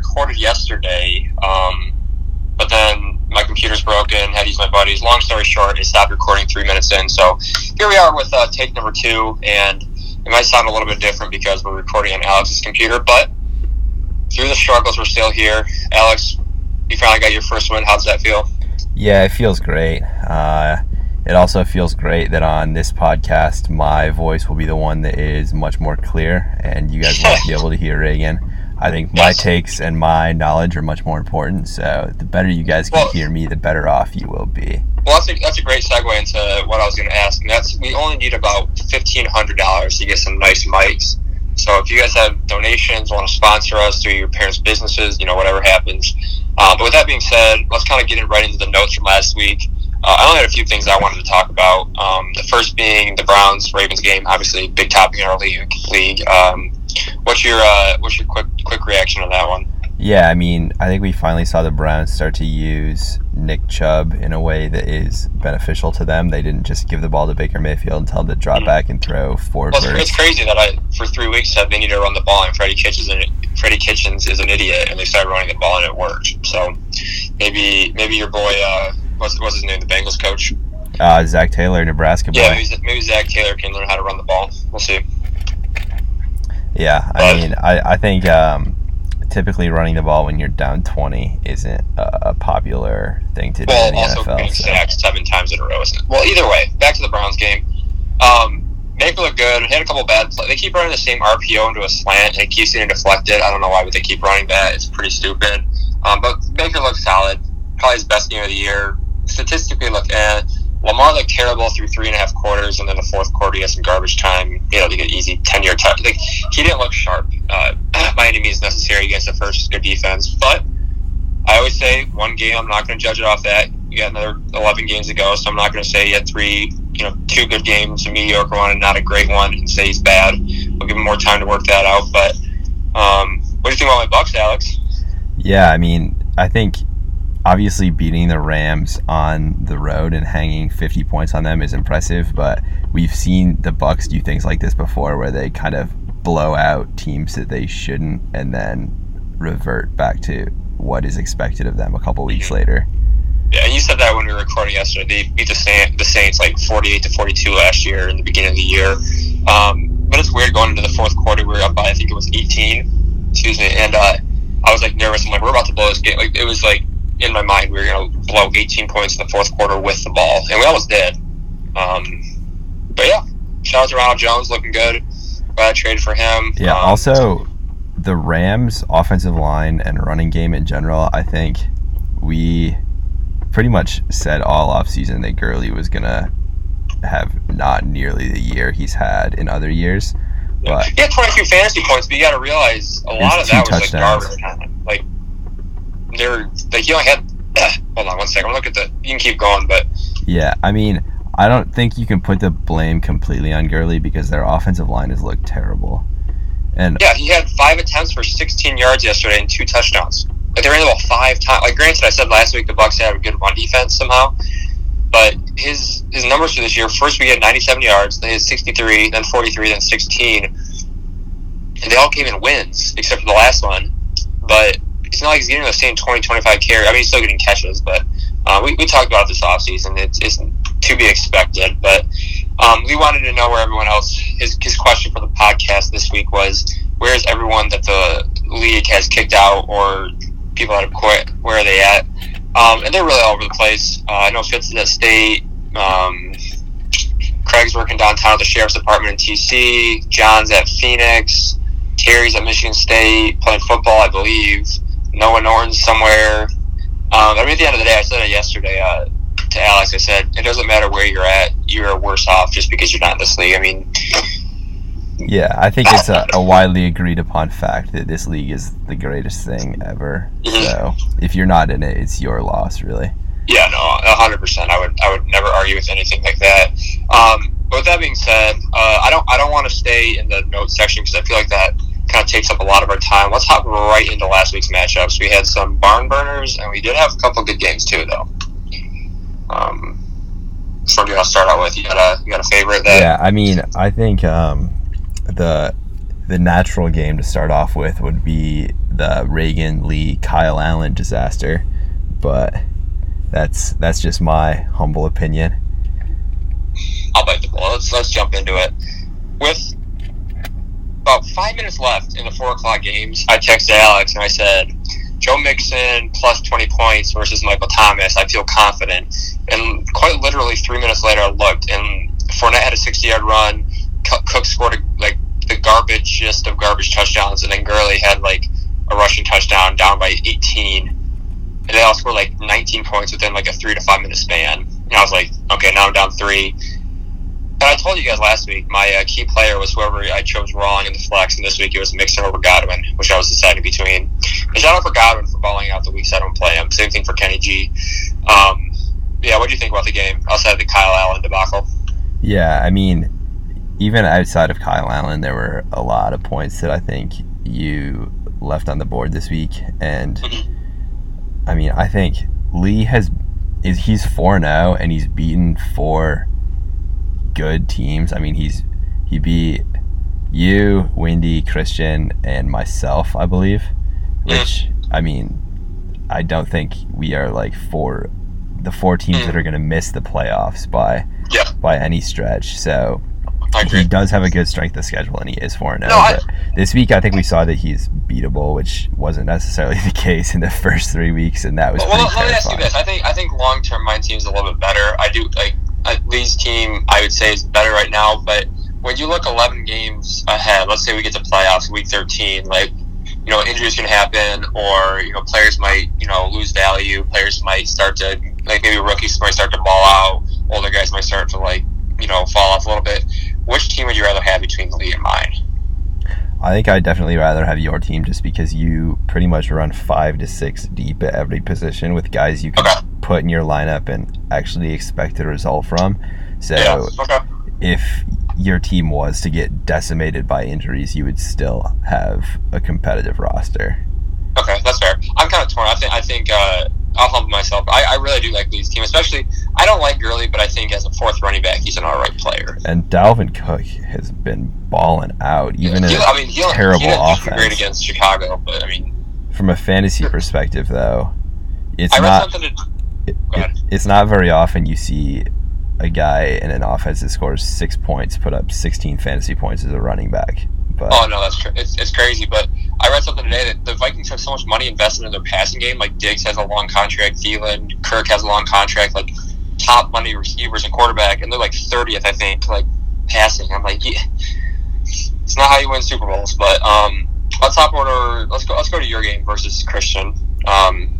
recorded yesterday, um, but then my computer's broken. Had to use my buddy's. Long story short, it stopped recording three minutes in. So here we are with uh, take number two, and it might sound a little bit different because we're recording on Alex's computer, but through the struggles, we're still here. Alex, you finally got your first win. How does that feel? Yeah, it feels great. Uh, it also feels great that on this podcast, my voice will be the one that is much more clear, and you guys won't be able to hear Reagan. I think my takes and my knowledge are much more important. So the better you guys can well, hear me, the better off you will be. Well, that's a, that's a great segue into what I was going to ask. And that's we only need about fifteen hundred dollars to get some nice mics. So if you guys have donations, want to sponsor us through your parents' businesses, you know, whatever happens. Uh, but with that being said, let's kind of get it right into the notes from last week. Uh, I only had a few things I wanted to talk about. Um, the first being the Browns Ravens game, obviously big topic in our league. league. Um, what's your uh, what's your quick quick reaction on that one? Yeah, I mean, I think we finally saw the Browns start to use Nick Chubb in a way that is beneficial to them. They didn't just give the ball to Baker Mayfield and tell him to drop mm-hmm. back and throw four. Well, it's crazy that I for three weeks said they need to run the ball, and Freddie Kitchens and Freddie Kitchens is an idiot, and they started running the ball, and it worked. So maybe maybe your boy, uh, what's what's his name, the Bengals coach, uh, Zac Taylor, Nebraska boy. Yeah, maybe, maybe Zac Taylor can learn how to run the ball. We'll see. Yeah, I mean, I, I think um, typically running the ball when you're down 20 isn't a, a popular thing to do well, in the also NFL. getting so. sacked seven times in a row. Isn't Well, either way, back to the Browns game. Um, Baker looked good. Hit a couple bad plays. They keep running the same RPO into a slant, and it keeps getting deflected. I don't know why, but they keep running that. It's pretty stupid. Um, but Baker looked solid. Probably his best game of the year. Statistically, look, eh. Lamar looked terrible through three and a half quarters, and then the fourth quarter he had some garbage time. You know, to get easy ten yard touch. Like, he didn't look sharp uh, by any means necessary against the first good defense. But I always say one game I'm not going to judge it off that. You got another eleven games to go, so I'm not going to say he had three, you know, two good games, a mediocre one, and not a great one, and say he's bad. We'll give him more time to work that out. But um, what do you think about my Bucks, Alex? Yeah, I mean, I think obviously beating the Rams on the road and hanging 50 points on them is impressive, but we've seen the Bucks do things like this before where they kind of blow out teams that they shouldn't and then revert back to what is expected of them a couple weeks mm-hmm. later. Yeah, and you said that when we were recording yesterday. They beat the Saints, the Saints like 48 to 42 last year in the beginning of the year. Um, but it's weird going into the fourth quarter. We were up by I think it was 18. Excuse me, and uh, I was like nervous. I'm like, we're about to blow this game. Like it was like in my mind we were going to blow 18 points in the fourth quarter with the ball, and we almost did. Um, but yeah, shout out to Ronald Jones, looking good. Glad I traded for him. Yeah. Um, also, the Rams' offensive line and running game in general, I think we pretty much said all offseason that Gurley was gonna have not nearly the year he's had in other years. But he had 22 fantasy points, but you got to realize a lot of that was touchdowns. like garbage time. Like they were like he only had. hold on one second. Look at the. You can keep going, but yeah, I mean, I don't think you can put the blame completely on Gurley because their offensive line has looked terrible. And yeah, he had five attempts for 16 yards yesterday and two touchdowns. Like they ran the ball five times. Like granted, I said last week the Bucks had a good run defense somehow, but his his numbers for this year: first we had 97 yards, then his 63, then 43, then 16, and they all came in wins except for the last one. But it's not like he's getting the same 20, 25 carry. I mean, he's still getting catches, but uh, we, we talked about this offseason. It's, it's to be expected. But um, we wanted to know where everyone else, his, his question for the podcast this week was where is everyone that the league has kicked out or people that have quit? Where are they at? Um, and they're really all over the place. Uh, I know Fitz is at State. Um, Craig's working downtown at the sheriff's department in TC. John's at Phoenix. Terry's at Michigan State playing football, I believe. Noah Norton's somewhere. Um, I mean, at the end of the day, I said it yesterday uh, to Alex. I said it doesn't matter where you're at; you're worse off just because you're not in this league. I mean, yeah, I think it's a, a widely agreed upon fact that this league is the greatest thing ever. Mm-hmm. So if you're not in it, it's your loss, really. Yeah, no, hundred percent. I would, I would never argue with anything like that. Um, but with that being said, uh, I don't, I don't want to stay in the notes section because I feel like that kind of takes up a lot of our time. Let's hop right into last week's matchups. We had some barn burners, and we did have a couple good games too, though. Um, so do you want to start out with? You got a you got a favorite? That yeah, I mean, I think um, the the natural game to start off with would be the Reagan Lee Kyle Allen disaster, but that's that's just my humble opinion. I'll bite the bullet. Let's let's jump into it. With about five minutes left in the four o'clock games, I texted Alex and I said, Joe Mixon plus twenty points versus Michael Thomas. I feel confident. And quite literally, three minutes later, I looked and Fournette had a sixty-yard run. Cook scored a, like the garbage gist of garbage touchdowns, and then Gurley had like a rushing touchdown down by 18. And they all scored like 19 points within like a three to five minute span. And I was like, okay, now I'm down three. And I told you guys last week my uh, key player was whoever I chose wrong in the flex, and this week it was Mixon over Godwin, which I was deciding between. And shout out for Godwin for balling out the weeks I don't play him. Same thing for Kenny G. Um, yeah, what do you think about the game outside of the Kyle Allen debacle? Yeah, I mean, even outside of Kyle Allen, there were a lot of points that I think you left on the board this week, and Mm-hmm. I mean, I think Lee has is he's four now, and he's beaten four good teams. I mean, he's he beat you, Wendy, Christian, and myself, I believe. Which I mean, I don't think we are like four the four teams that hmm. are going to miss the playoffs by Yeah, by any stretch. So he does have a good strength of schedule and he is 4 and 0. No, oh, I- but this week, I think we saw that he's beatable, which wasn't necessarily the case in the first three weeks, and that was Well, pretty let me ask you this: I think I think long term my team's a little bit better. I do like uh, Lee's team. I would say is better right now, but when you look 11 games ahead, let's say we get to playoffs week 13, like you know injuries can happen, or you know players might you know lose value. Players might start to like maybe rookies might start to ball out. Older guys might start to like you know fall off a little bit. Which team would you rather have between Lee and mine? I think I'd definitely rather have your team just because you pretty much run five to six deep at every position with guys you can Okay. Put in your lineup and actually expect a result from. So yeah. Okay. if your team was to get decimated by injuries, you would still have a competitive roster. Okay, that's fair. I'm kind of torn. I think I think uh, I'll humble myself. I, I really do like Lee's team, especially. I don't like Gurley, but I think as a fourth running back, he's an all right player. And Dalvin Cook has been balling out, even in He- a I mean, he, terrible he didn't do offense. great against Chicago, but I mean, From a fantasy perspective, though, it's I read not something. To, it, it- it's not very often you see a guy in an offense that scores six points put up 16 fantasy points as a running back. But oh no, that's cra- it's, it's crazy. But I read something today that the Vikings have so much money invested in their passing game. Like Diggs has a long contract, Thielen, Kirk has a long contract. Like top money receivers and quarterback, and they're like 30th, I think, like passing. I'm like, yeah, it's not how you win Super Bowls. But um, let's top order. Let's go. Let's go to your game versus Christian. Um,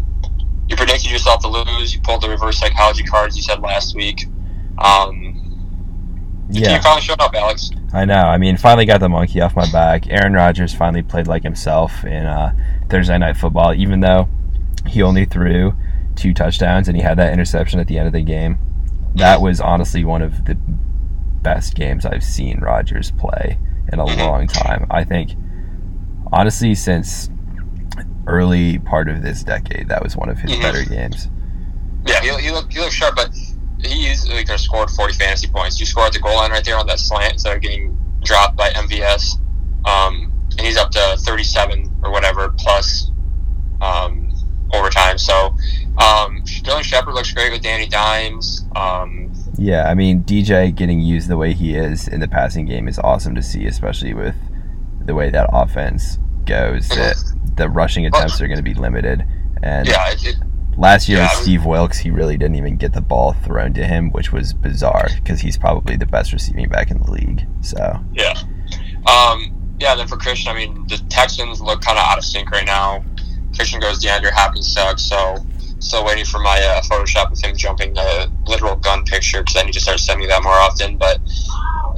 you predicted yourself to lose. You pulled the reverse psychology cards you said last week. Um, You finally showed up, Alex. I know. I mean, finally got the monkey off my back. Aaron Rodgers finally played like himself in uh, Thursday Night Football, even though he only threw two touchdowns and he had that interception at the end of the game. That was honestly one of the best games I've seen Rodgers play in a Mhm. long time. I think, honestly, since early part of this decade, that was one of his Mhm. better games. Yeah, he, he looked he looked sharp, but he easily could have scored forty fantasy points. You score at the goal line right there on that slant instead of getting dropped by MVS. Um, and he's up to thirty seven or whatever plus um, overtime. So um, Dylan Shepard looks great with Danny Dimes. Um, Yeah, I mean DJ getting used the way he is in the passing game is awesome to see, especially with the way that offense goes. That the rushing attempts are going to be limited, and yeah, it, it, last year Yeah, with Steve Wilks, he really didn't even get the ball thrown to him, which was bizarre because he's probably the best receiving back in the league. So yeah. Um, yeah, then for Christian, I mean, the Texans look kind of out of sync right now. Christian goes, DeAndre Hopkins sucks, so still waiting for my uh, Photoshop of him jumping the literal gun picture because I need to start sending that more often. But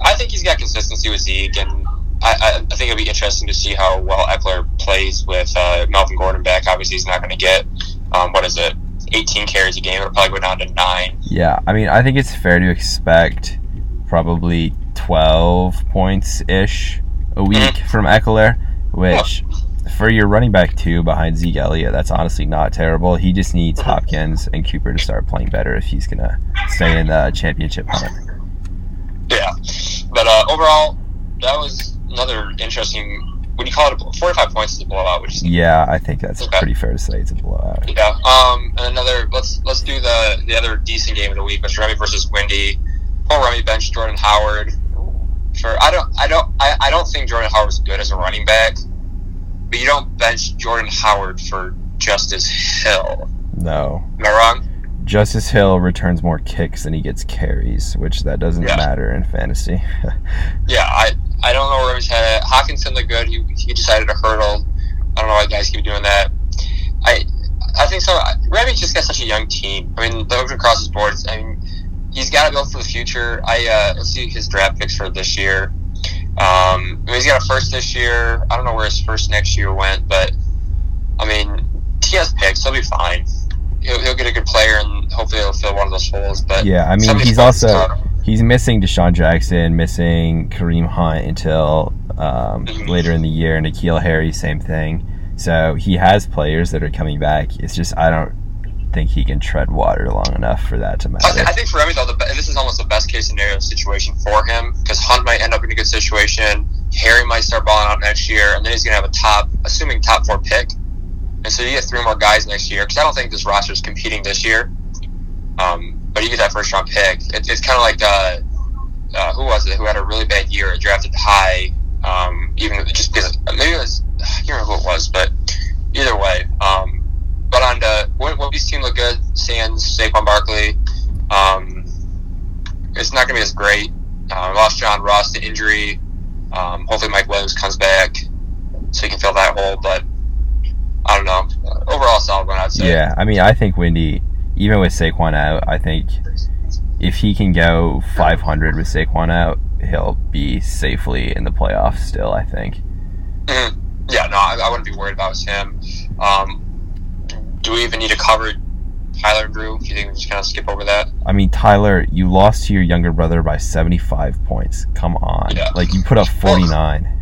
I think he's got consistency with Zeke, and I, I, think it'll be interesting to see how well Ekeler plays with uh, Melvin Gordon back. Obviously, he's not going to get, um, what is it, 18 carries a game. It'll probably go down to nine. yeah, I mean I think it's fair to expect probably twelve points ish a week Mm-hmm. from Ekeler, which. For your running back two behind Zeke Elliott, that's honestly not terrible. He just needs Hopkins and Cooper to start playing better if he's gonna stay in the championship hunt. Yeah, but uh, overall, that was another interesting. Would you call it a, 45 points is a blowout? Which is, Yeah, I think that's Okay. pretty fair to say. It's a blowout. yeah. Um, and another. Let's let's do the the other decent game of the week, which Remy versus Windy. Paul Remy bench Jordan Howard. For I don't I don't I, I don't think Jordan Howard's good as a running back, but you don't bench Jordan Howard for Justice Hill. No. Am I wrong? Justice Hill returns more kicks than he gets carries, which that doesn't Yeah. matter in fantasy. Yeah, I I don't know where he's head at. Hockenson looked good. He, he decided to hurdle. I don't know why guys keep doing that. I I think so. Remy just got such a young team. I mean, looking across his boards, I mean, he's got to build for the future. I uh, let's see his draft picks for this year. Um, I mean, he's got a first this year. I don't know where his first next year went, but I mean, he has picks. He'll be fine. He'll, he'll get a good player, and hopefully he'll fill one of those holes. But yeah, I mean, some of these he's also he's missing DeSean Jackson, missing Kareem Hunt until um, Mhm. later in the year, and N'Keal Harry, same thing. So he has players that are coming back. It's just I don't think he can tread water long enough for that to I, matter. th- I think for Remy though, the, be- this is almost the best case scenario situation for him because Hunt might end up in a good situation. Harry might start balling out next year, and then he's gonna have a top, assuming top four pick. And so you get three more guys next year because I don't think this roster is competing this year. Um, but you get that first round pick. It, it's kind of like uh, uh, who was it who had a really bad year, drafted high, um, even just because maybe it was I can't remember who it was, but either way. Um, but on the when Wimby's team look good, Sands, Saquon Barkley. Um, it's not going to be as great. Uh, lost John Ross to injury. Um, hopefully Mike Williams comes back so he can fill that hole. But I don't know. Overall, solid one, I'd say. Yeah, I mean, I think Windy, even with Saquon out, I think if he can go 500 with Saquon out, he'll be safely in the playoffs still. I think. Mhm. Yeah, no, I, I wouldn't be worried about him. Um, do we even need to cover Tyler and Drew? Do you think we just kind of skip over that? I mean, Tyler, you lost to your younger brother by 75 points. Come on, Yeah. like you put up 49.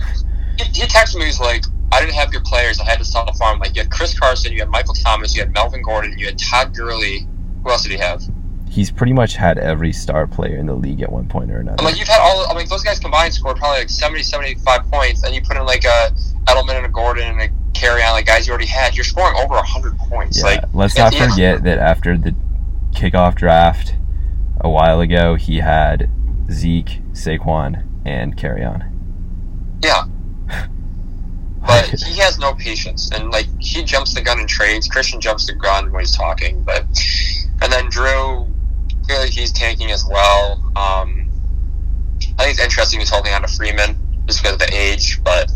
He, he texted me. He's like, I didn't have good players. I had to sell farm. Like had Chris Carson, you had Michael Thomas, you had Melvin Gordon, you had Todd Gurley. Who else did he have? He's pretty much had every star player in the league at one point or another. I'm like, you've had all. I mean, those guys combined scored probably like 70, 75 points, and you put in like a Edelman and a Gordon and a Kerryon, like guys you already had. You're scoring over hundred points. Yeah, Like, let's not forget that after the kickoff draft a while ago, he had Zeke, Saquon, and Kerryon. Yeah, but he has no patience, and like he jumps the gun in trades. Christian jumps the gun when he's talking, but and then Drew, clearly he's tanking as well. Um, I think it's interesting he's holding on to Freeman just because of the age, but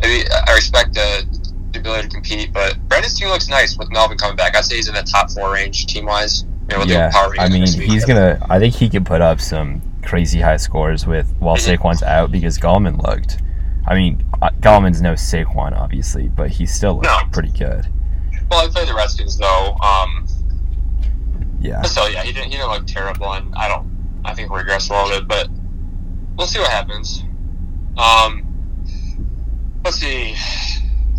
maybe I respect the, the ability to compete. But Brandon's team looks nice with Melvin coming back. I'd say he's in the top four range team wise. You know, yeah, power I mean, he's gonna. I think he could put up some crazy high scores with while Mhm. Saquon's out because Gallman looked. I mean, uh, Gallman's no Saquon, obviously, but he still looks No. pretty good. Well, I played the Redskins though. Um, Yeah, still, yeah, he didn't. He didn't look terrible, and I don't. I think we're regress a little bit, but we'll see what happens. Um, let's see.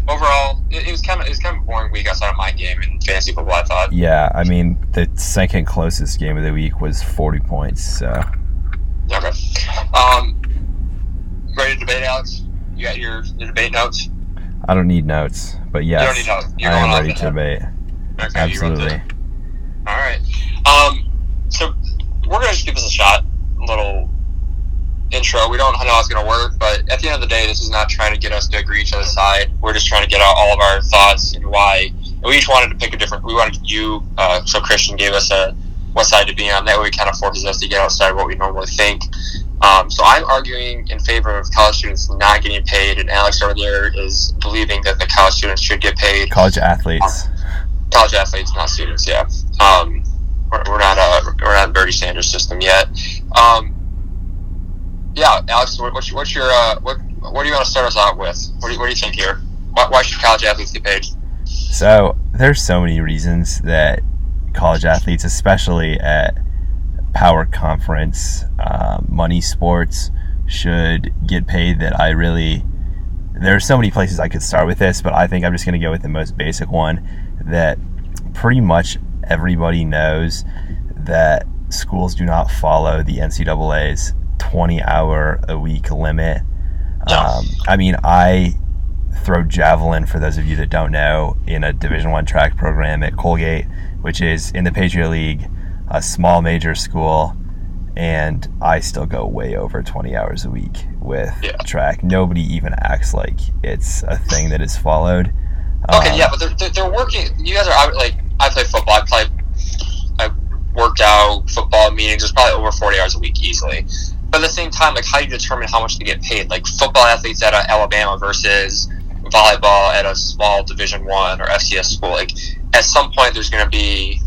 Overall, it, it was kind of it was kind of a boring week outside of my game in fantasy football. I thought. yeah. I mean, the second closest game of the week was 40 points. So Okay. Um, ready to debate, Alex? You got your, your debate notes? I don't need notes, but yes, You don't need notes. You're I am ready to debate. Okay, Absolutely. All right. Um, so we're gonna just give this a shot. A little intro. We don't know how it's gonna work, but at the end of the day, this is not trying to get us to agree each other's side. We're just trying to get out all of our thoughts and why. And we each wanted to pick a different. We wanted you. Uh, so Christian gave us a what side to be on. That way, it kind of forces us to get outside what we normally think. Um, so I'm arguing in favor of college students not getting paid, and Alex over there is believing that the college students should get paid College athletes. college athletes, not students. Yeah, um, we're, we're not uh, we're not Bernie Sanders system yet. Um, yeah, Alex, what, what's your, what's your uh, what what do you want to start us out with? What do you, what do you think here? Why, why should college athletes get paid? So there's so many reasons that college athletes, especially at power conference, uh, money sports, should get paid. That I really there are so many places I could start with this, but I think I'm just going to go with the most basic one. That pretty much everybody knows that schools do not follow the NCAA's 20 hour a week limit. Um, I mean, I throw javelin for those of you that don't know in a Division One track program at Colgate, which is in the Patriot League, a small major school, and I still go way over 20 hours a week with Yeah. track. Nobody even acts like it's a thing that is followed. Okay, Um, yeah, but they're, they're, they're working. You guys are like I play football. I play. I worked out football meetings. It's probably over 40 hours a week easily. But at the same time, like how do you determine how much to get paid? Like football athletes at Alabama versus volleyball at a small Division One or FCS school. Like at some point, there's going to be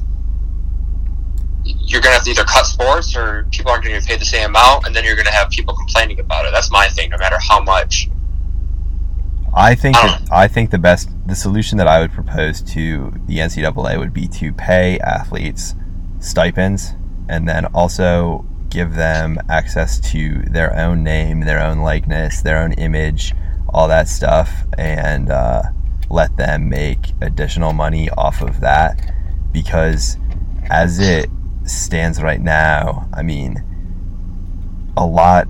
you're going to have to either cut sports or people aren't going to get paid the same amount, and then you're going to have people complaining about it. That's my thing. No matter how much. I think I that, I think the best the solution that I would propose to the NCAA would be to pay athletes stipends and then also give them access to their own name, their own likeness, their own image, all that stuff, and uh, let them make additional money off of that. Because as it stands right now, I mean, a lot.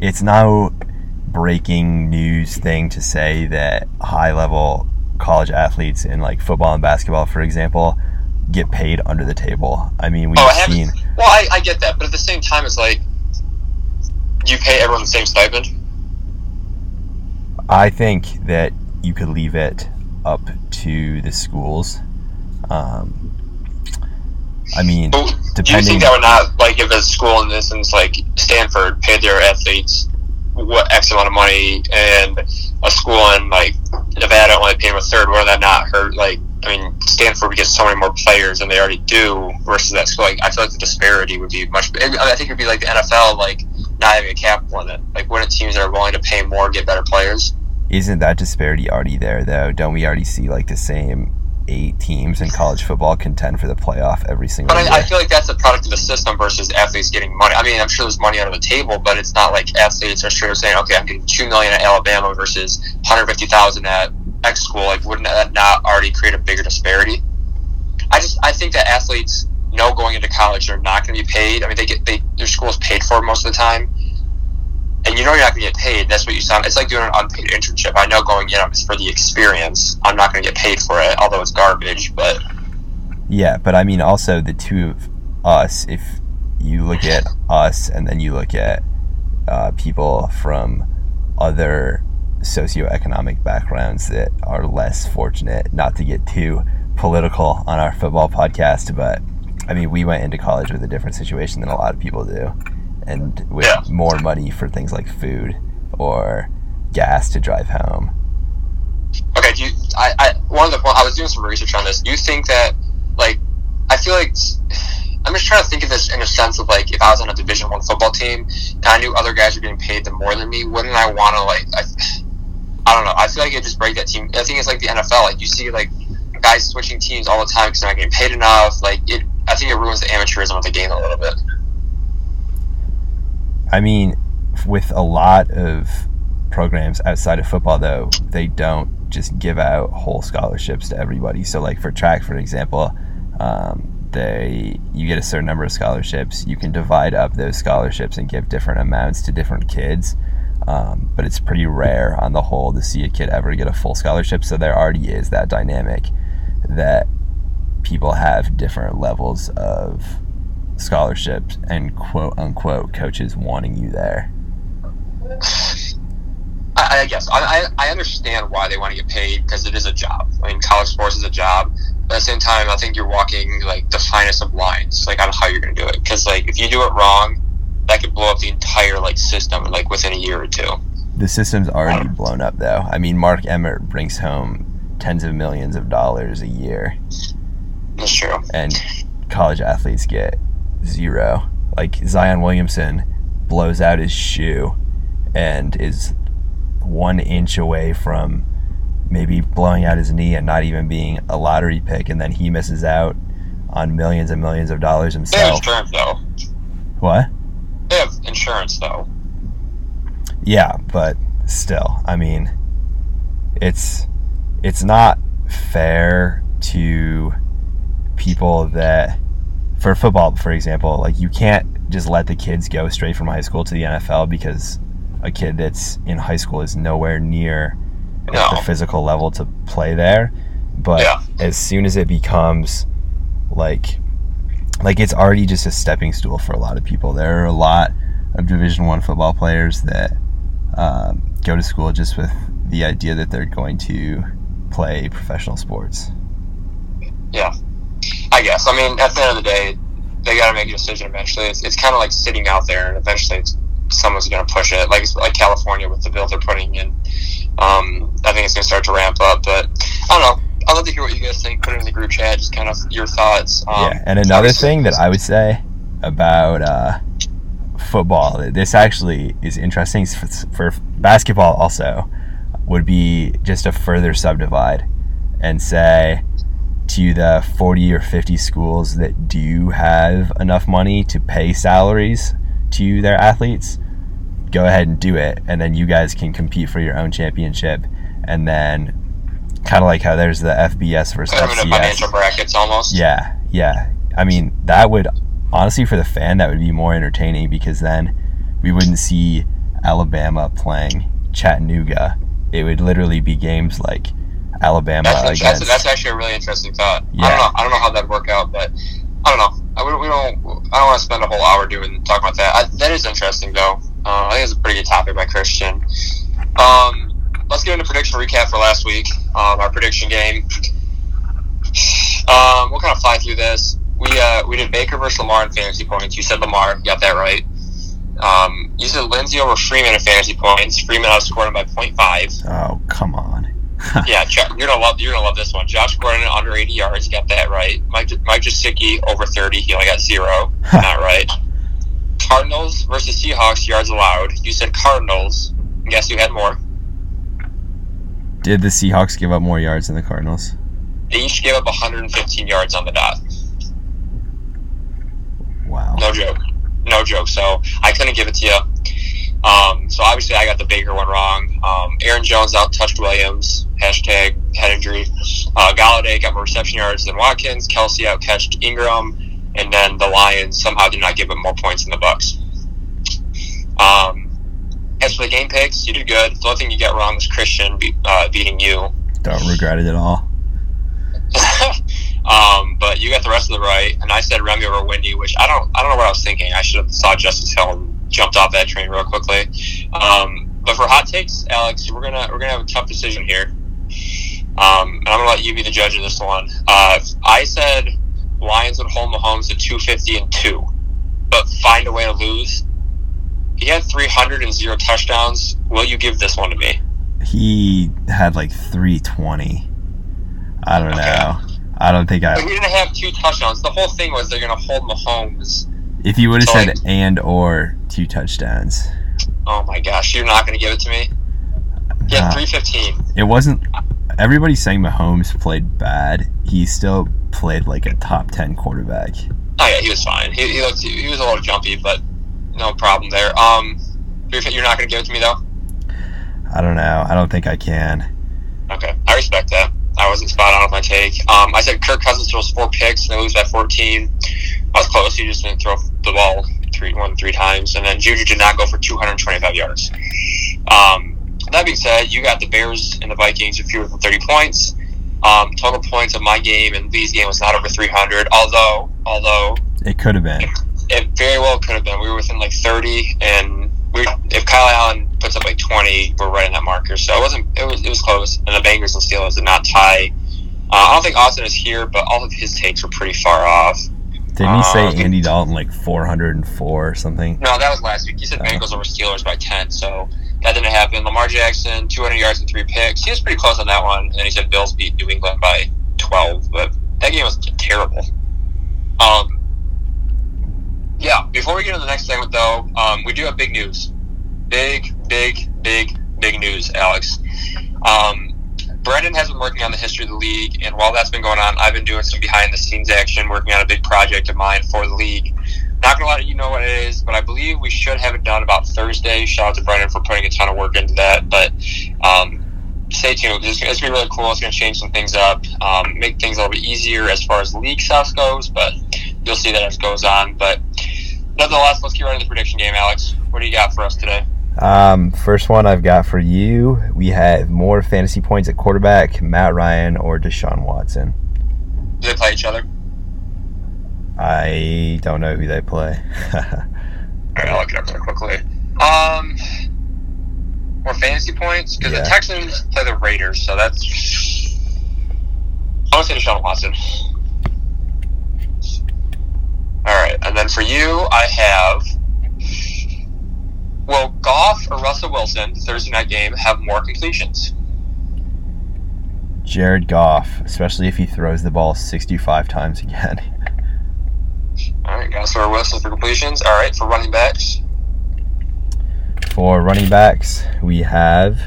It's now breaking news thing to say that high level college athletes in like football and basketball, for example, get paid under the table. I mean, we've Oh, seen. Well, I, I get that, but at the same time, it's like you pay everyone the same stipend. I think that you could leave it up to the schools. Um, I mean, But do you think that would not like if a school in this instance, like Stanford, paid their athletes what X amount of money, and a school in like Nevada only paid them a third? Would that not hurt? Like, I mean, Stanford would get so many more players than they already do versus that school. Like, I feel like the disparity would be much. I, mean, I think it'd be like the NFL, like not having a cap limit. Like, wouldn't teams that are willing to pay more get better players? isn't that disparity already there though? Don't we already see like the same eight teams in college football contend for the playoff every single But year? I, I feel like that's a product of the system versus athletes getting money. I mean, I'm sure there's money under the table, but it's not like athletes are sure saying, okay, I'm getting two million at Alabama versus 150,000 at X school. Like, wouldn't that not already create a bigger disparity? I just I think that athletes know going into college they're not going to be paid. I mean, they get they their school's paid for most of the time, and you know you're not going to get paid. That's what you sound. It's like doing an unpaid internship. I know going in is for the experience. I'm not going to get paid for it, although it's garbage. But Yeah, but I mean, also the two of us, if you look at us and then you look at uh, people from other socioeconomic backgrounds that are less fortunate, not to get too political on our football podcast, but I mean, we went into college with a different situation than a lot of people do, and with Yeah. more money for things like food or gas to drive home. Okay, do you, I, I, one of the, I was doing some research on this. Do you think that, like, I feel like, I'm just trying to think of this in a sense of, like, if I was on a Division One football team and I knew other guys were getting paid the more than me, wouldn't I want to, like, I, I don't know. I feel like it just break that team. I think it's like the NFL. Like, you see, like, guys switching teams all the time because they're not getting paid enough. Like, it, I think it ruins the amateurism of the game a little bit. I mean, with a lot of programs outside of football, though, they don't just give out whole scholarships to everybody. So, like for track, for example, um, they you get a certain number of scholarships. You can divide up those scholarships and give different amounts to different kids. Um, but it's pretty rare on the whole to see a kid ever get a full scholarship. So there already is that dynamic that people have different levels of scholarships and quote unquote coaches wanting you there. I, I guess I, I understand why they want to get paid because it is a job. I mean, college sports is a job. But at the same time, I think you're walking like the finest of lines, like on how you're going to do it. Because like if you do it wrong, that could blow up the entire like system like within a year or two. The system's already blown up though. I mean, Mark Emmert brings home tens of millions of dollars a year, That's true. and college athletes get zero. Like Zion Williamson blows out his shoe and is one inch away from maybe blowing out his knee and not even being a lottery pick, and then he misses out on millions and millions of dollars They have himself. insurance though. What? They have insurance though. Yeah, but still, I mean, it's it's not fair to people that for football, for example, like you can't just let the kids go straight from high school to the NFL because a kid that's in high school is nowhere near No. the physical level to play there. But Yeah. as soon as it becomes like like it's already just a stepping stool for a lot of people. There are a lot of Division One football players that um, go to school just with the idea that they're going to play professional sports. I guess. I mean, at the end of the day, they got to make a decision eventually. It's, it's kind of like sitting out there, and eventually it's, someone's going to push it. Like like California with the bill they're putting in. Um, I think it's going to start to ramp up, but I don't know. I'd love to hear what you guys think. Put it in the group chat, just kind of your thoughts. Um, yeah, and another thing that I would say about uh, football, this actually is interesting for, for basketball also, would be just a further subdivide and say to the 40 or 50 schools that do have enough money to pay salaries to their athletes, go ahead and do it. And then you guys can compete for your own championship. And then, kind of like how there's the FBS versus Put them in FCS. financial brackets almost. Yeah, yeah. I mean, that would honestly for the fan that would be more entertaining because then we wouldn't see Alabama playing Chattanooga. It would literally be games like Alabama That's, against. that's, that's actually a really interesting thought. I don't know. I don't know how that'd work out, but I don't know. I, we, we don't. I don't want to spend a whole hour doing talking about that. I, that is interesting, though. Uh, I think it's a pretty good topic by Christian. Um, let's get into prediction recap for last week. Um, our prediction game. Um, we'll kind of fly through this. We uh, we did Baker versus Lamar in fantasy points. You said Lamar, got that right. Um, you said Lindsay over Freeman in fantasy points. Freeman outscored him by 0.5 oh come on! yeah, you're gonna love you're gonna love this one. Josh Gordon under 80 yards, got that right. Mike Mike Gesicki over 30, he only got zero, not right. Cardinals versus Seahawks yards allowed. You said Cardinals. Guess who had more? Did the Seahawks give up more yards than the Cardinals? They each gave up 115 yards on the dot. Wow. No joke, no joke. So I couldn't give it to you. Um, so obviously I got the Baker one wrong. Um, Aaron Jones out touched Williams. Hashtag head injury. Uh, Golladay got more reception yards than Watkins. Kelce out catched Ingram, and then the Lions somehow did not give up more points than the Bucks. Um, as for the game picks, you did good. The only thing you got wrong was Christian be, uh, beating you. Don't regret it at all. um, but you got the rest of the right, and I said Remy over Wendy, which I don't, I don't know what I was thinking. I should have saw Justice Hill and jumped off that train real quickly. Um, but for hot takes, Alex, we're gonna we're gonna have a tough decision here. Um, and I'm gonna let you be the judge of this one. Uh, I said Lions would hold Mahomes to 250 and two, but find a way to lose. He had 300 and zero touchdowns. Will you give this one to me? He had like 320. I don't Okay. know. I don't think I. But he didn't have two touchdowns. The whole thing was they're gonna hold Mahomes. If you would have said like- and or two touchdowns, Oh my gosh, you're not gonna give it to me. Yeah, Nah. 315. it wasn't. Everybody's saying Mahomes played bad. He still played like a top 10 quarterback. Oh yeah, he was fine. He, he looked he was a little jumpy, but no problem there. Um, you're, you're not gonna give it to me though. I don't know. I don't think I can. Okay, I respect that. I wasn't spot on with my take. Um, I said Kirk Cousins throws four picks and they lose by 14. I was close. He just didn't throw the ball three one three times, and then Juju did not go for 225 yards. Um, that being said, you got the Bears and the Vikings with fewer than 30 points. Um, total points of my game and Lee's game was not over 300. Although, although It could have been. it very well could have been. We were within like 30, and we if Kyle Allen puts up like 20, we're right in that marker. So it wasn't. It was it was close. And the Bengals and Steelers did not tie. Uh, I don't think Austin is here, but all of his takes were pretty far off. Didn't he say Uh, Andy Dalton like 404 or something? No, that was last week. He said Oh. Bengals over Steelers by 10, so that didn't happen. Lamar Jackson, 200 yards and three picks. He was pretty close on that one. And he said Bills beat New England by 12, but that game was terrible. Um, yeah, before we get into the next segment, though, um, we do have big news. Big, big, big, big news, Alex. Um, Brendan has been working on the history of the league, and while that's been going on, I've been doing some behind the scenes action, working on a big project of mine for the league. Not gonna let you know what it is, but I believe we should have it done about Thursday. Shout out to Brendan for putting a ton of work into that. But um, stay tuned. It's, it's gonna be really cool. It's gonna change some things up, um, make things a little bit easier as far as league stuff goes. But you'll see that as it goes on. But nonetheless, let's get right into the prediction game, Alex. What do you got for us today? Um, first one I've got for you. We have more fantasy points at quarterback, Matt Ryan or Deshaun Watson. Do they play each other? I don't know who they play. All right, I'll look it up quickly. Um, more fantasy points because Yeah. the Texans play the Raiders, so that's. I want to say Deshaun Watson. All right, and then for you, I have. Will Goff or Russell Wilson Thursday night game have more completions? Jared Goff, especially if he throws the ball 65 times again. All right, Goff or Wilson for completions. All right, for running backs, For running backs, we have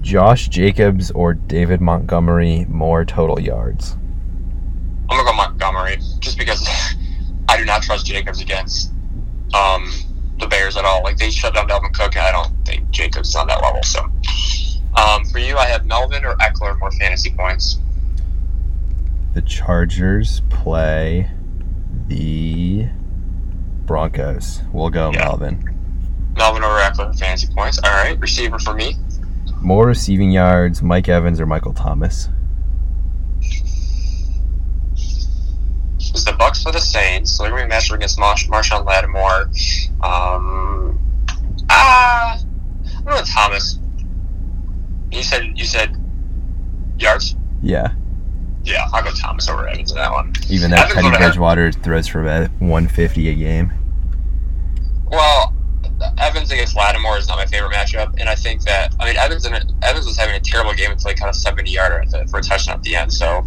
Josh Jacobs or David Montgomery more total yards. I'm gonna go Montgomery just because I do not trust Jacobs against um, the Bears at all. Like they shut down Dalvin Cook, and I don't think Jacobs is on that level. So um, for you, I have Melvin or Ekeler more fantasy points. The Chargers play the Broncos. We'll go Yeah. Melvin. Melvin or Ekeler fantasy points. All right, receiver for me. More receiving yards, Mike Evans or Michael Thomas. Is the Bucks for the Saints? So they're gonna be matched against Marsh- Marshon Lattimore. Um, ah, I'm going Thomas. You said you said yards. Yeah. Yeah, I'll go Thomas over Evans in that one. Even though Evans Teddy Bridgewater throws for about 150 a game. Well, Evans against Lattimore is not my favorite matchup, and I think that I mean Evans and Evans was having a terrible game until he caught a seventy yarder at the, for a touchdown at the end. So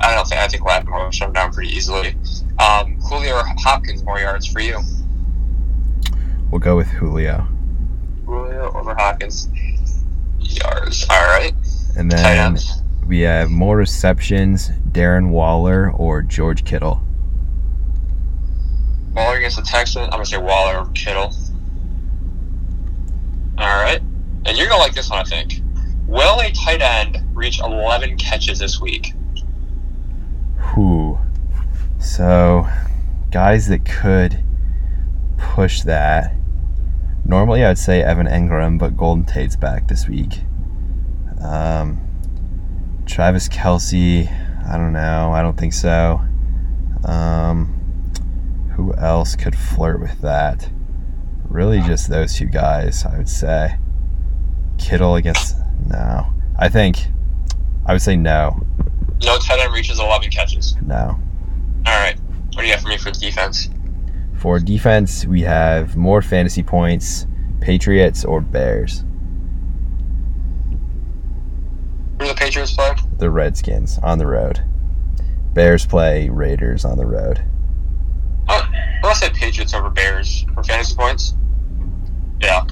I don't think I think Lattimore will shut him down pretty easily. Um, Julio or Hopkins more yards for you. We'll go with Julio. Julio over Hopkins yards. All right, And tight then. We have more receptions, Darren Waller or George Kittle. Waller against the Texans. I'm gonna say Waller or Kittle. All right, and you're gonna like this one, I think. Will a tight end reach 11 catches this week? Who? So, guys that could push that. Normally, I'd say Evan Engram, but Golden Tate's back this week. Um, Travis Kelce, I don't know. I don't think so. Um, who else could flirt with that? Really, just those two guys, I would say. Kittle against. No. I think. I would say no. No tight end reaches 11 catches. No. All right. What do you have for me for defense? For defense, we have more fantasy points, Patriots or Bears. Who do the Patriots play? The Redskins on the road. Bears play Raiders on the road. Oh, well, I said Patriots over Bears for fantasy points. Yeah.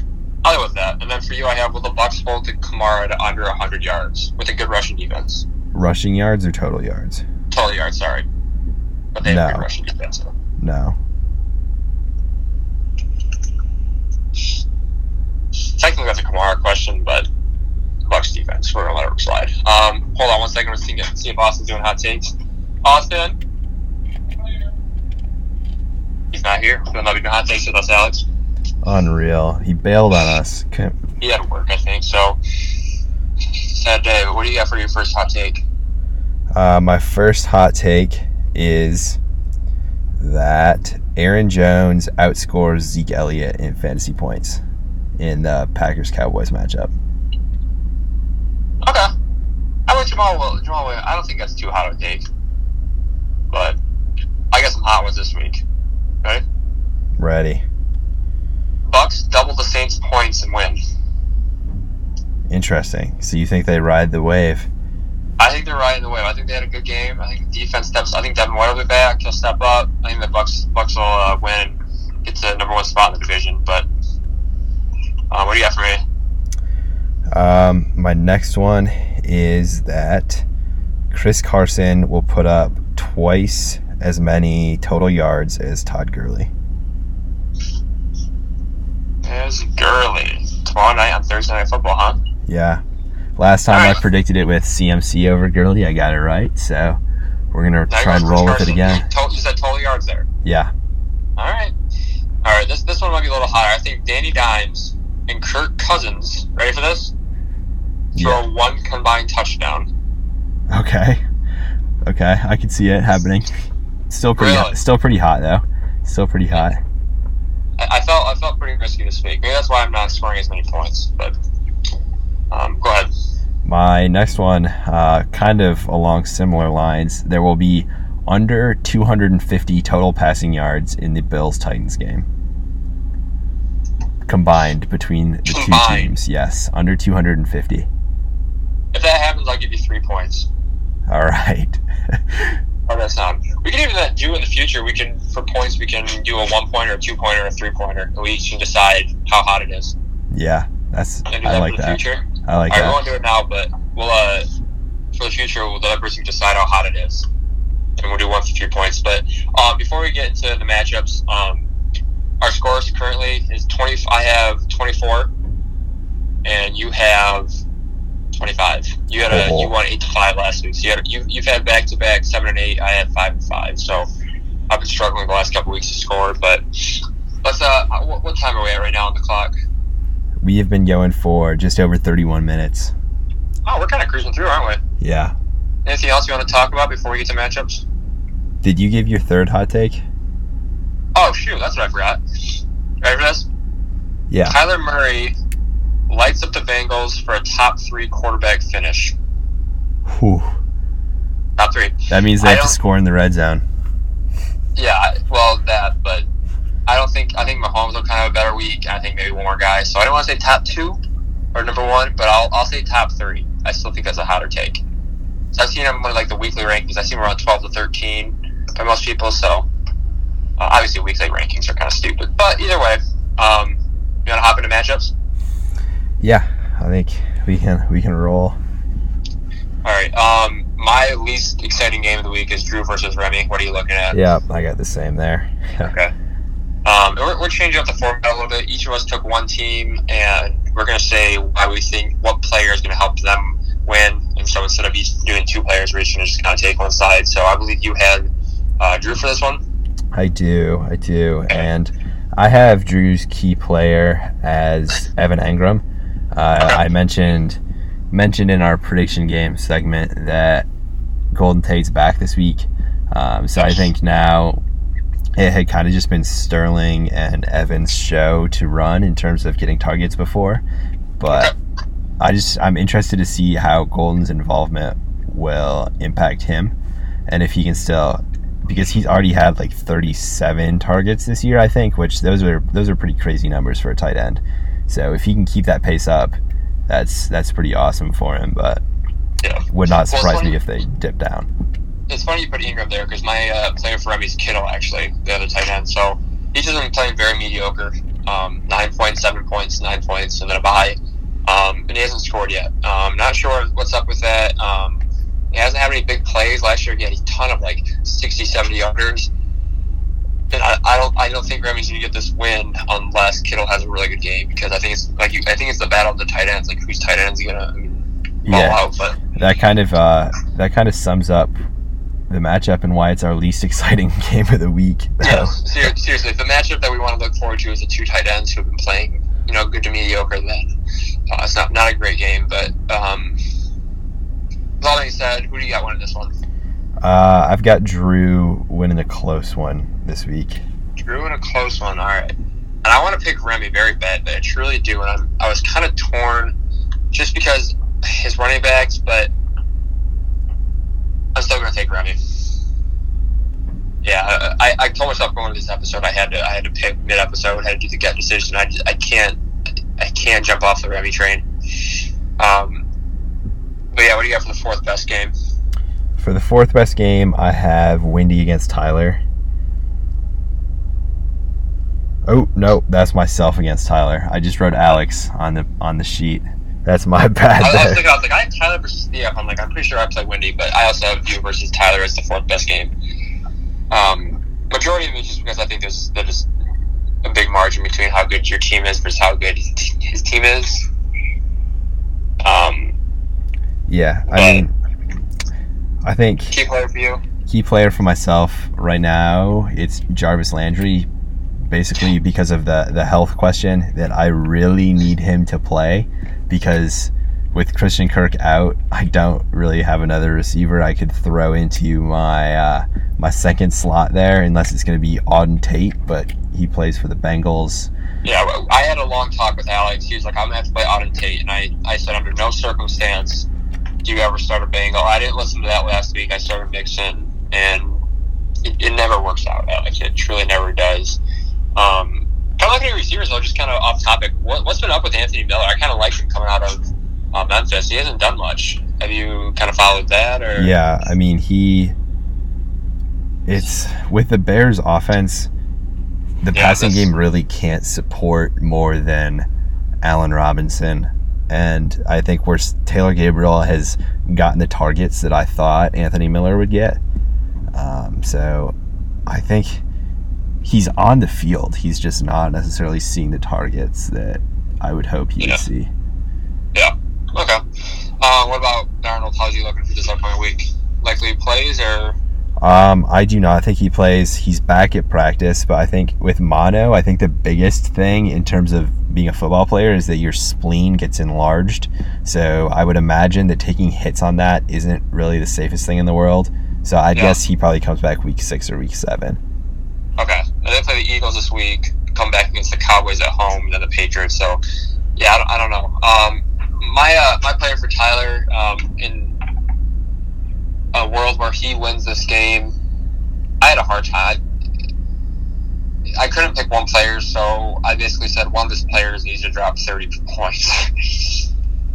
I'll go with that. And then for you, I have will the Bucks hold to Kamara to under 100 yards with a good rushing defense? Rushing yards or total yards? Total yards, sorry. But they have a No. good rushing defense. So. No. Technically, that's a Kamara question, but Bucks defense, for a let slide. Um, hold on one second. We're seeing, see if Austin's doing hot takes. Austin? He's not here. He'll not be doing hot takes with us, Alex. Unreal. He bailed on us. Couldn't- He had to work, I think. So, sad day. But what do you got for your first hot take? Uh, my first hot take is that Aaron Jones outscores Zeke Elliott in fantasy points in the Packers Cowboys matchup. Jamaal Will. Jamaal Williams. I don't think that's too hot of a take. But I got some hot ones this week. Okay. Ready. Bucks double the Saints' points and win. Interesting. So you think they ride the wave? I think they're riding the wave. I think they had a good game. I think the defense steps. I think Devin White will be back. He'll step up. I think the Bucks Bucks will uh, win, get to number one spot in the division. But uh, what do you got for me? Um, my next one is that Chris Carson will put up twice as many total yards as Todd Gurley. There's Gurley tomorrow night on Thursday Night Football, huh? Yeah. Last time I predicted it with CMC over Gurley, I got it right. So we're gonna try and roll with it again. You said total yards there. Yeah. All right. All right, this this one might be a little higher. I think Danny Dimes and Kirk Cousins. Ready for this? Throw Yeah. one combined touchdown. Okay. Okay, I can see it happening. Still pretty, Really? still pretty hot though. Still pretty hot. I, I felt I felt pretty risky this week. Maybe that's why I'm not scoring as many points. But um, go ahead. My next one, uh, kind of along similar lines, there will be under 250 total passing yards in the Bills Titans game. Combined between the two teams, yes, under 250. If that happens, I'll give you three points. All right. How does that sound? We can even uh, do in the future. We can for points. We can do a one pointer, a two pointer, a three pointer, and we can decide how hot it is. yeah, that's I that like that. future. I like All right, we that. won't do it now, but we'll uh for the future we'll let person decide how hot it is, and we'll do one for three points. But um, before we get into the matchups, um, our scores currently is twenty. I have twenty four, and you have twenty five. You had a Oh. you won eight to five last week. So you had you you've had back to back seven and eight. I had five and five. So I've been struggling the last couple weeks to score, but. Let's uh, what, what time are we at right now on the clock? We have been going for just over 31 minutes. Oh, we're kind of cruising through, aren't we? Yeah. Anything else you want to talk about before we get to matchups? Did you give your third hot take? Oh shoot, that's what I forgot. Ready for this? Yeah. Kyler Murray lights up the Bengals for a top three quarterback finish. Whew. Top three. That means they I have to score in the red zone. Yeah, well that, but I don't think I think Mahomes will kind of have a better week. I think maybe one more guy. So I don't want to say top two or number one, but I'll I'll say top three. I still think that's a hotter take. So I've seen him like the weekly rankings. I see him around twelve to thirteen by most people. So uh, obviously weekly rankings are kind of stupid, but either way, um, you want to hop into matchups? Yeah, I think we can we can roll. All right. Um, my least exciting game of the week is Drew versus Remy. What are you looking at? Yeah, I got the same there. Okay. Um, we're, we're changing up the format a little bit. Each of us took one team, and we're going to say why we think what player is going to help them win. And so instead of each doing two players, we're just going to just kind of take one side. So I believe you had uh, Drew for this one. I do, I do, and I have Drew's key player as Evan Engram. Uh, Okay. I mentioned mentioned in our prediction game segment that Golden Tate's back this week, um, so I think now it had kind of just been Sterling and Evan's show to run in terms of getting targets before, but I just I'm interested to see how Golden's involvement will impact him, and if he can still because he's already had like 37 targets this year, I think, which those are those are pretty crazy numbers for a tight end. So if he can keep that pace up, that's that's pretty awesome for him. But Yeah. would not surprise funny- me if they dip down. It's funny you put Engram there because my uh, player for Remy's Kittle, actually, the other tight end. So he's just them playing very mediocre. Um, nine points, seven points, nine points, and then a bye. Um, and he hasn't scored yet. Um, not sure what's up with that. Um, he hasn't had any big plays. Last year he had a ton of like 60, 70 yarders. And I, I don't I don't think Remy's gonna get this win unless Kittle has a really good game because I think it's like you, I think it's the battle of the tight ends, like whose tight ends gonna I mean, Yeah, out. But that kind of uh, that kind of sums up the matchup and why it's our least exciting game of the week. Yeah, ser- seriously, the matchup that we want to look forward to is the two tight ends who have been playing, you know, good to mediocre. Then uh, it's not not a great game, but um, with all that being said, who do you got winning this one? Uh, I've got Drew winning a close one this week. Drew in a close one. All right, and I want to pick Remy very bad, but I truly do, and I'm I was kind of torn just because his running backs, but I'm still going to take Remy. Yeah, I, I told myself going to this episode I had to I had to pick mid episode, had to do the gut decision. I, just, I can't I can't jump off the Remy train. Um, but yeah, what do you got for the fourth best game? For the fourth best game, I have Windy against Tyler. Oh no, that's myself against Tyler. I just wrote Alex on the on the sheet. That's my bad I, I was thinking, I was like, I have Tyler versus Theo. I'm like, I'm pretty sure I play Wendy, but I also have you versus Tyler as the fourth best game. Um, majority of it is just because I think there's there's a big margin between how good your team is versus how good his, his team is. Um, Yeah, I mean, I think key player for you. key player for myself right now it's Jarvis Landry basically because of the the health question that I really need him to play because with Christian Kirk out, I don't really have another receiver I could throw into my uh, my second slot there, unless it's going to be Auden Tate, but he plays for the Bengals. Yeah, I had a long talk with Alex. He was like, "I'm gonna have to play Auden Tate," and I, I said, "Under no circumstance do you ever start a Bengal." I didn't listen to that last week. I started Mixon, and it, it never works out. Alex, it truly never does. Um, kind of looking at receivers though, just kind of off topic. What, what's been up with Anthony Miller? I kind of liked him coming out of uh, Memphis. He hasn't done much. Have you kind of followed that? Or yeah, I mean he. It's with the Bears' offense. The Yeah, passing game really can't support more than Allen Robinson, and I think where Taylor Gabriel has gotten the targets that I thought Anthony Miller would get. Um, so, I think he's on the field. He's just not necessarily seeing the targets that I would hope he Yeah. would see. Yeah. Okay. Uh, what about Darnold? How's he looking for this upcoming week? Likely plays or Um, I do not think he plays. He's back at practice, but I think with mono, I think the biggest thing in terms of being a football player is that your spleen gets enlarged. So I would imagine that taking hits on that isn't really the safest thing in the world. So I Yeah. guess he probably comes back week six or week seven. okay. And they play the Eagles this week. Come back against the Cowboys at home, and then the Patriots. So yeah, I don't, I don't know. Um, my uh, my player for Tyler um, in a world where he wins this game, I had a hard time. I couldn't pick one player, so I basically said one of his players needs to drop 30 points.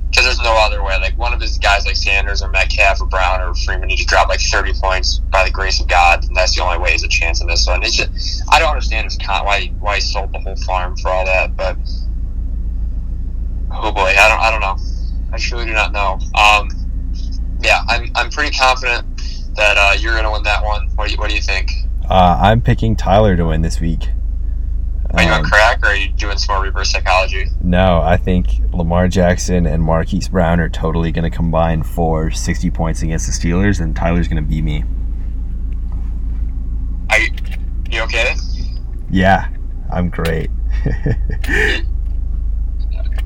Because there's no other way. Like, one of his guys, like Sanders or Metcalf or Brown or Freeman, need to drop like 30 points by the grace of God. And that's the only way he's a chance in this one. It's just, I don't understand his con- why, why he sold the whole farm for all that, but oh boy, I don't, I don't know. I truly do not know. Um, I'm, I'm pretty confident that uh, you're going to win that one. What do you, what do you think? Uh, I'm picking Tyler to win this week. Are you on Um, crack or are you doing some more reverse psychology? no, I think Lamar Jackson and Marquise Brown are totally going to combine for 60 points against the Steelers, and Tyler's going to beat me. Are you, you okay? Yeah, I'm great.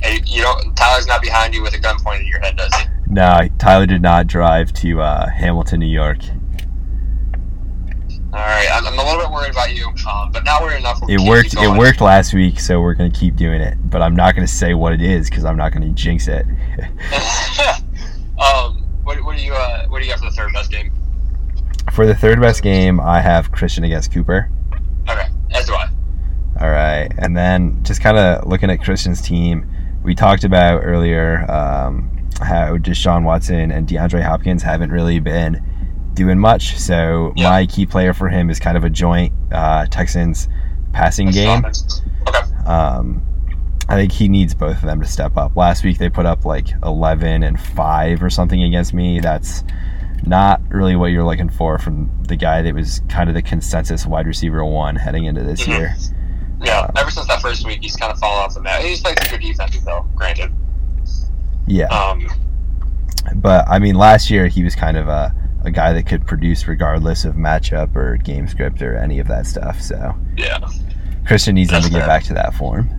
Hey, you don't. Tyler's not behind you with a gun pointed at your head, does he? No, Tyler did not drive to uh, Hamilton, New York. All right, I'm, I'm a little bit worried about you, um, but not worried enough. It worked. It worked last week, so we're gonna keep doing it. But I'm not gonna say what it is because I'm not gonna jinx it. um, what, what do you uh, what do you got for the third best game? For the third best game, I have Christian against Cooper. Okay, as do I. All right, and then just kind of looking at Christian's team, we talked about earlier um, how Deshaun Watson and DeAndre Hopkins haven't really been doing much. So Yeah. my key player for him is kind of a joint uh, Texans passing game. Okay. Um, I think he needs both of them to step up. Last week they put up like 11 and 5 or something against me. That's not really what you're looking for from the guy that was kind of the consensus wide receiver one heading into this Mhm. year. Yeah, ever since that first week, he's kind of fallen off the map. He's played some good defenses, though. Granted. Yeah. Um, But I mean, last year he was kind of a, a guy that could produce regardless of matchup or game script or any of that stuff. So yeah. Christian needs him That's to get back to that form.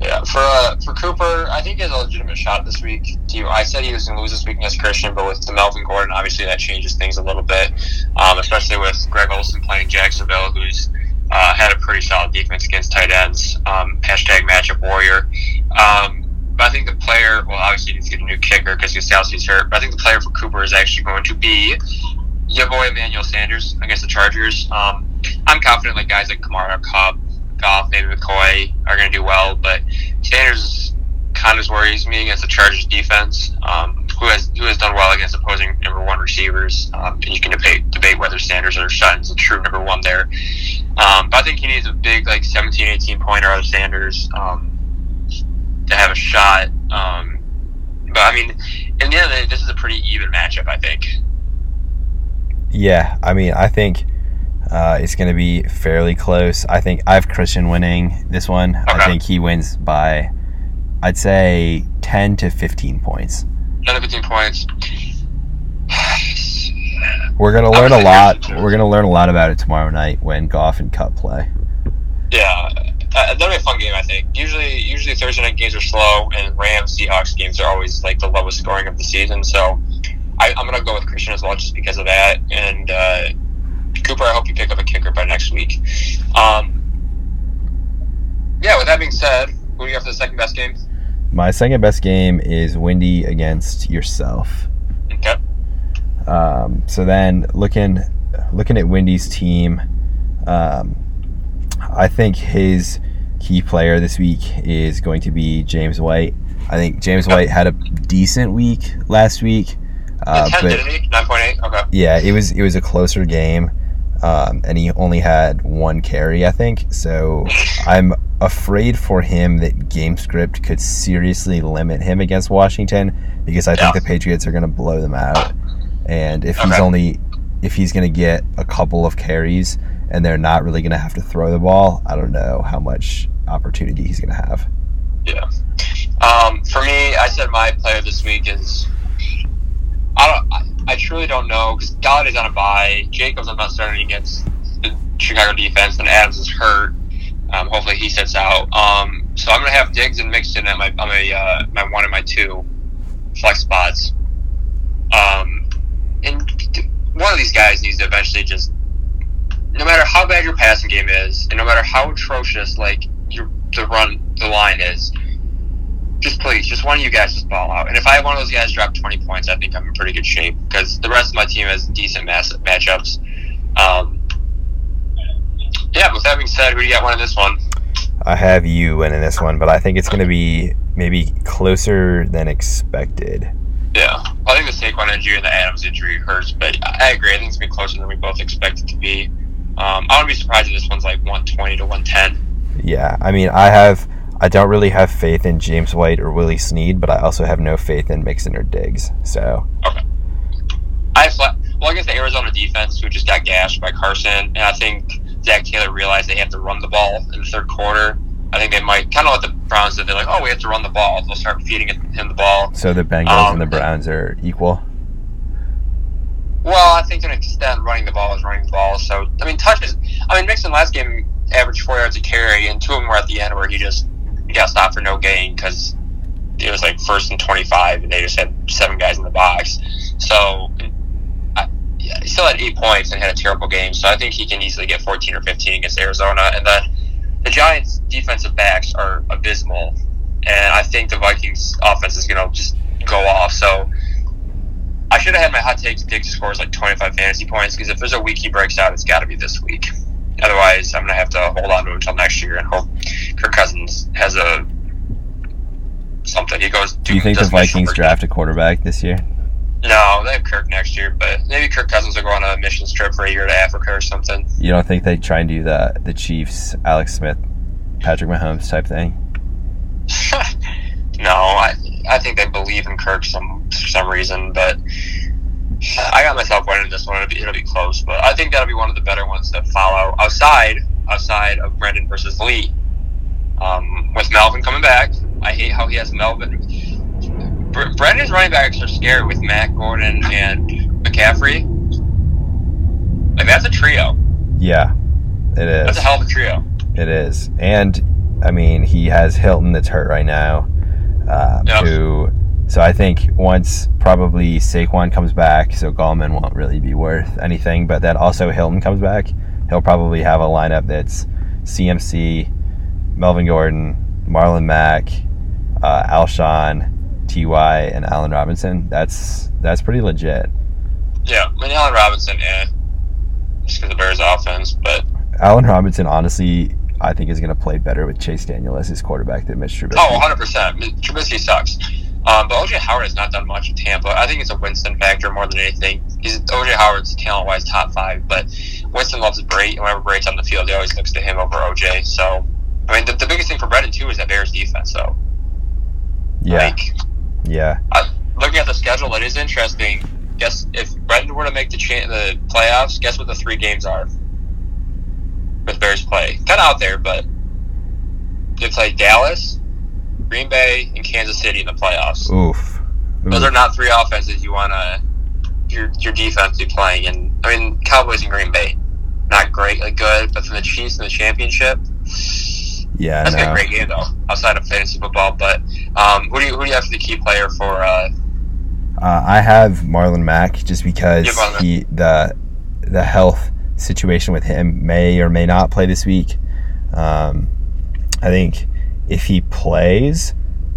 Yeah, for uh, for Cooper, I think he has a legitimate shot this week. Do you, I said he was going to lose this week against Christian, but with the Melvin Gordon, obviously that changes things a little bit, um, especially with Greg Olsen playing Jacksonville, who's uh, had a pretty solid defense against tight ends. Um, hashtag matchup warrior. Um, but I think the player, well, obviously he needs to get a new kicker because Gostkowski's hurt, but I think the player for Cooper is actually going to be your boy Emmanuel Sanders against the Chargers. Um, I'm confident like guys like Kamara, Cobb, Goff, maybe McCoy are going to do well, but Sanders kind of worries me against the Chargers defense, um, who has who has done well against opposing number one receivers. Um, and you can debate debate whether Sanders or Sutton is a true number one there. Um, but I think he needs a big like 17, 18 pointer out of Sanders um, to have a shot. Um, but I mean, in the end of the day, this is a pretty even matchup. I think. Yeah, I mean, I think uh, it's going to be fairly close. I think I have Christian winning this one. I think he wins by, I'd say, 10 to 15 points. 10 to 15 points. We're going to learn a lot. We're going to learn a lot about it tomorrow night when Goff and Kupp play. Yeah, uh, that'll be a fun game. I think. Usually, usually Thursday night games are slow, and Rams Seahawks games are always like the lowest scoring of the season. So, I, am gonna go with Christian as well, just because of that. And uh, Cooper, I hope you pick up a kicker by next week. Um, yeah. With that being said, who do you have for the second best game? My second best game is Windy against yourself. Okay. Um, so then looking looking at Windy's team, um, I think his key player this week is going to be James White. I think James White had a decent week last week. Uh, 10, but, he? 9.8? Okay. Yeah, it was it was a closer game. Um, and he only had one carry, I think. So I'm afraid for him that game script could seriously limit him against Washington because I think the Patriots are going to blow them out. And if okay. he's only if he's going to get a couple of carries and they're not really going to have to throw the ball, I don't know how much opportunity he's going to have. Yeah. Um, for me, I said my player this week is I don't. I, truly don't know because Golladay's on a bye. Jacobs, I'm not starting against the Chicago defense, and Adams is hurt. Um, hopefully, he sits out. Um, so I'm gonna have Diggs and Mixon at my on my uh, my one and my two flex spots. Um, and one of these guys needs to eventually just, no matter how bad your passing game is, and no matter how atrocious like your the run the line is, just please, just one of you guys just ball out. And if I have one of those guys drop 20 points, I think I'm in pretty good shape because the rest of my team has decent mass- matchups. Um, yeah, with that being said, who do you got winning this one? I have you winning this one, but I think it's going to be maybe closer than expected. Yeah, I think the Saquon injury and the Adams injury hurts, but I agree. I think it's going to be closer than we both expect it to be. Um, I wouldn't be surprised if this one's like 120 to 110. Yeah, I mean, I have I don't really have faith in James White or Willie Snead, but I also have no faith in Mixon or Diggs. So. Okay. I well against the Arizona defense, who just got gashed by Carson, and I think Zac Taylor realized they have to run the ball in the third quarter. I think they might kind of let the Browns did. They're like, oh, we have to run the ball. They'll start feeding him the ball. So the Bengals um, and the Browns are equal. Well, I think to an extent, running the ball is running the ball. So I mean, touches. I mean, Mixon last game averaged four yards a carry, and two of them were at the end where he just got stopped for no gain because it was like first and 25 and they just had seven guys in the box. So I, yeah, he still had eight points and had a terrible game. So I think he can easily get 14 or 15 against Arizona. And then the Giants' defensive backs are abysmal. And I think the Vikings' offense is going to just go off. So I should have had my hot takes. Diggs scores like 25 fantasy points because if there's a week he breaks out, it's got to be this week. Otherwise, I'm going to have to hold on to him until next year and hope Kirk Cousins has a something. He goes. Do you think the Vikings draft a quarterback this year? No, they have Kirk next year, but maybe Kirk Cousins will go on a mission trip for a year to Africa or something. You don't think they try and do the the Chiefs, Alex Smith, Patrick Mahomes type thing? no, I I think they believe in Kirk some some reason, but I got myself winning this one. It'll be, it'll be close, but I think that'll be one of the better ones to follow outside outside of Brendan versus Lee. Um, with Melvin coming back, I hate how he has Melvin. Brendan's running backs are scary with Mack Gordon and McCaffrey. Like that's a trio. Yeah, it is. That's a hell of a trio. It is, and I mean he has Hilton that's hurt right now. Uh, yep. Who so I think once probably Saquon comes back, so Gallman won't really be worth anything, but then also Hilton comes back, he'll probably have a lineup that's CMC, Melvin Gordon, Marlon Mack, uh, Alshon, Ty, and Allen Robinson. That's that's pretty legit. Yeah, I mean Allen Robinson, yeah, just because the Bears' offense, but Allen Robinson, honestly, I think is going to play better with Chase Daniel as his quarterback than Mitch Trubisky. Oh, 100 percent. Trubisky sucks. Um, but OJ Howard has not done much with Tampa. I think it's a Winston factor more than anything. He's OJ Howard's talent wise top five, but Winston loves Brate, and whenever Brate's on the field, he always looks to him over OJ. So, I mean, the, the biggest thing for Brendan too is that Bears defense. So, yeah, like, yeah. I, looking at the schedule, it is interesting. Guess if Brendan were to make the cha- the playoffs, guess what the three games are with Bears play? Kind of out there, but they play Dallas, Green Bay and Kansas City in the playoffs. Oof. Those are not three offenses you want to your your defense be playing. And I mean, Cowboys and Green Bay, not great, like good, but from the Chiefs in the championship, Yeah, That's no. been a great game though, outside of fantasy football. But um, who do you who do you have for the key player for? Uh, Uh, I have Marlon Mack just because Yeah, he the the health situation with him may or may not play this week. Um, I think if he plays,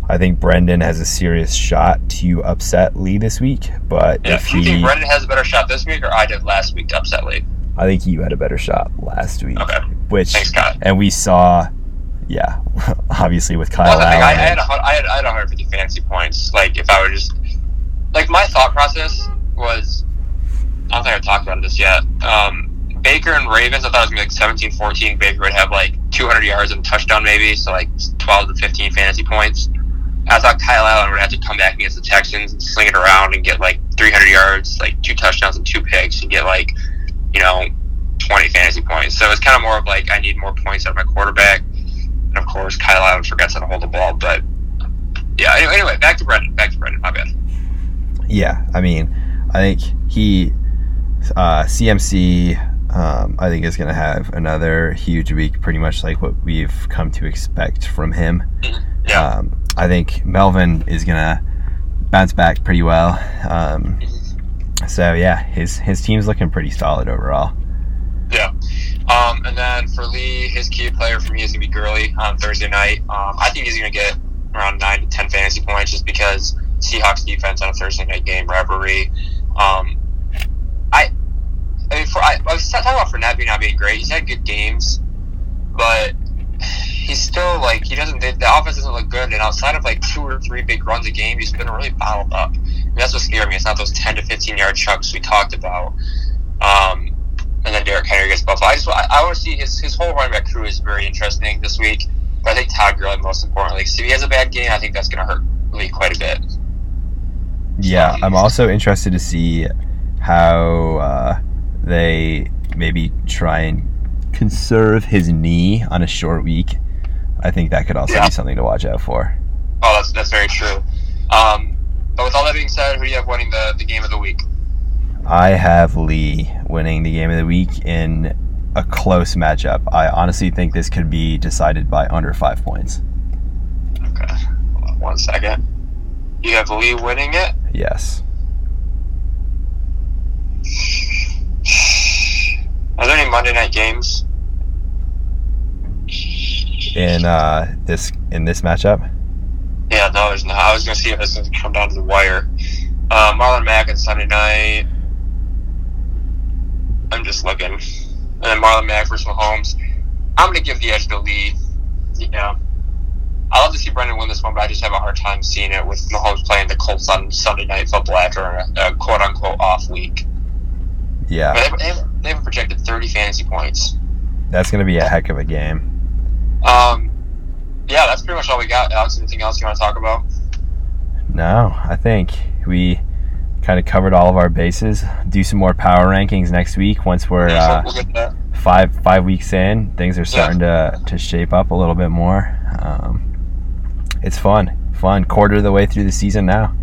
I think Brendan has a serious shot to upset Lee this week. But yeah, if you think he, Brendan has a better shot this week, or I did last week to upset Lee? I think you had a better shot last week. Okay, Which thanks, and we saw, yeah, obviously with Kyle Well, thing, I, I had a, I had I had 150 fantasy points. Like if I would just like my thought process was, I don't think I've talked about this yet. Um, Baker and Ravens, I thought it was gonna be like 17-14. Baker would have like 200 yards and touchdown maybe, so like 12 to 15 fantasy points. I thought Kyle Allen would have to come back against the Texans and sling it around and get like 300 yards, like two touchdowns and two picks, and get like, you know, 20 fantasy points. So it's kind of more of like I need more points out of my quarterback. And of course, Kyle Allen forgets how to hold the ball. But yeah, anyway, anyway back to Brendan. Back to Brendan. My bad. Yeah, I mean, I think he, uh, CMC, um, I think is going to have another huge week, pretty much like what we've come to expect from him. Yeah. Um, I think Melvin is going to bounce back pretty well. Um, so yeah, his his team's looking pretty solid overall. Yeah. Um, and then for Lee, his key player for me is going to be Gurley on Thursday night. Um, I think he's going to get around 9 to 10 fantasy points just because Seahawks defense on a Thursday night game rivalry. Um, I mean, for I, I was talking about Fournette not being great. He's had good games, but he's still like he doesn't. The, the offense doesn't look good, and outside of like two or three big runs a game, he's been really bottled up. And that's what scared me. It's not those 10 to 15 yard chunks we talked about. Um, and then Derrick Henry gets buffed. I just I, I want to see his his whole running back crew is very interesting this week. But I think Todd Gurley most importantly. if he has a bad game, I think that's going to hurt Lee quite a bit. Yeah, I'm also interested to see how uh, they maybe try and conserve his knee on a short week. I think that could also Yeah. be something to watch out for. Oh, that's that's very true. Um, but with all that being said, who do you have winning the, the game of the week? I have Lee winning the game of the week in a close matchup. I honestly think this could be decided by under five points. Okay, on one second. You have Lee winning it. Yes. Are there any Monday night games? In uh, this in this matchup, Yeah, no, there's not. I was going to see if this to come down to the wire. Uh, Marlon Mack on Sunday night. I'm just looking. And then Marlon Mack versus Mahomes. I'm going to give the edge to Lee. Yeah. I love to see Brendan win this one, but I just have a hard time seeing it with Mahomes playing the Colts on Sunday night football after a, a quote unquote off week. Yeah, But they, they, have, they have projected 30 fantasy points. that's going to be a heck of a game. Um, yeah, that's pretty much all we got. Alex, anything else you want to talk about? No, I think we kind of covered all of our bases. Do some more power rankings next week once we're Yeah, uh, we'll five five weeks in. Things are starting to to shape up a little bit more. Um, it's fun, fun. Quarter of the way through the season now.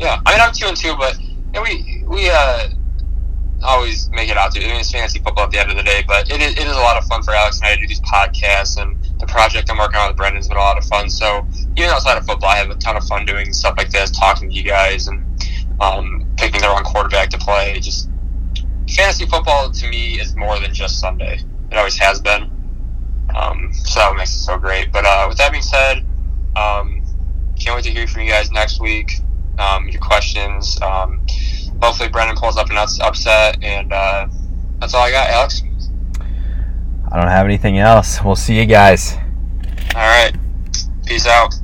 Yeah, I mean I'm two and two, but yeah, we we uh always make it out to. I mean, it's fantasy football at the end of the day, but it is, it is a lot of fun for Alex and I to do these podcasts, and the project I'm working on with Brendan's been a lot of fun. So even outside of football, I have a ton of fun doing stuff like this, talking to you guys, and um, picking the wrong quarterback to play. Just fantasy football to me is more than just Sunday. It always has been. Um, so that makes it so great. But uh, with that being said, um, can't wait to hear from you guys next week. Um, your questions. Hopefully, Brendan pulls up an ups- upset, and uh, that's all I got, Alex. I don't have anything else. We'll see you guys. All right, peace out.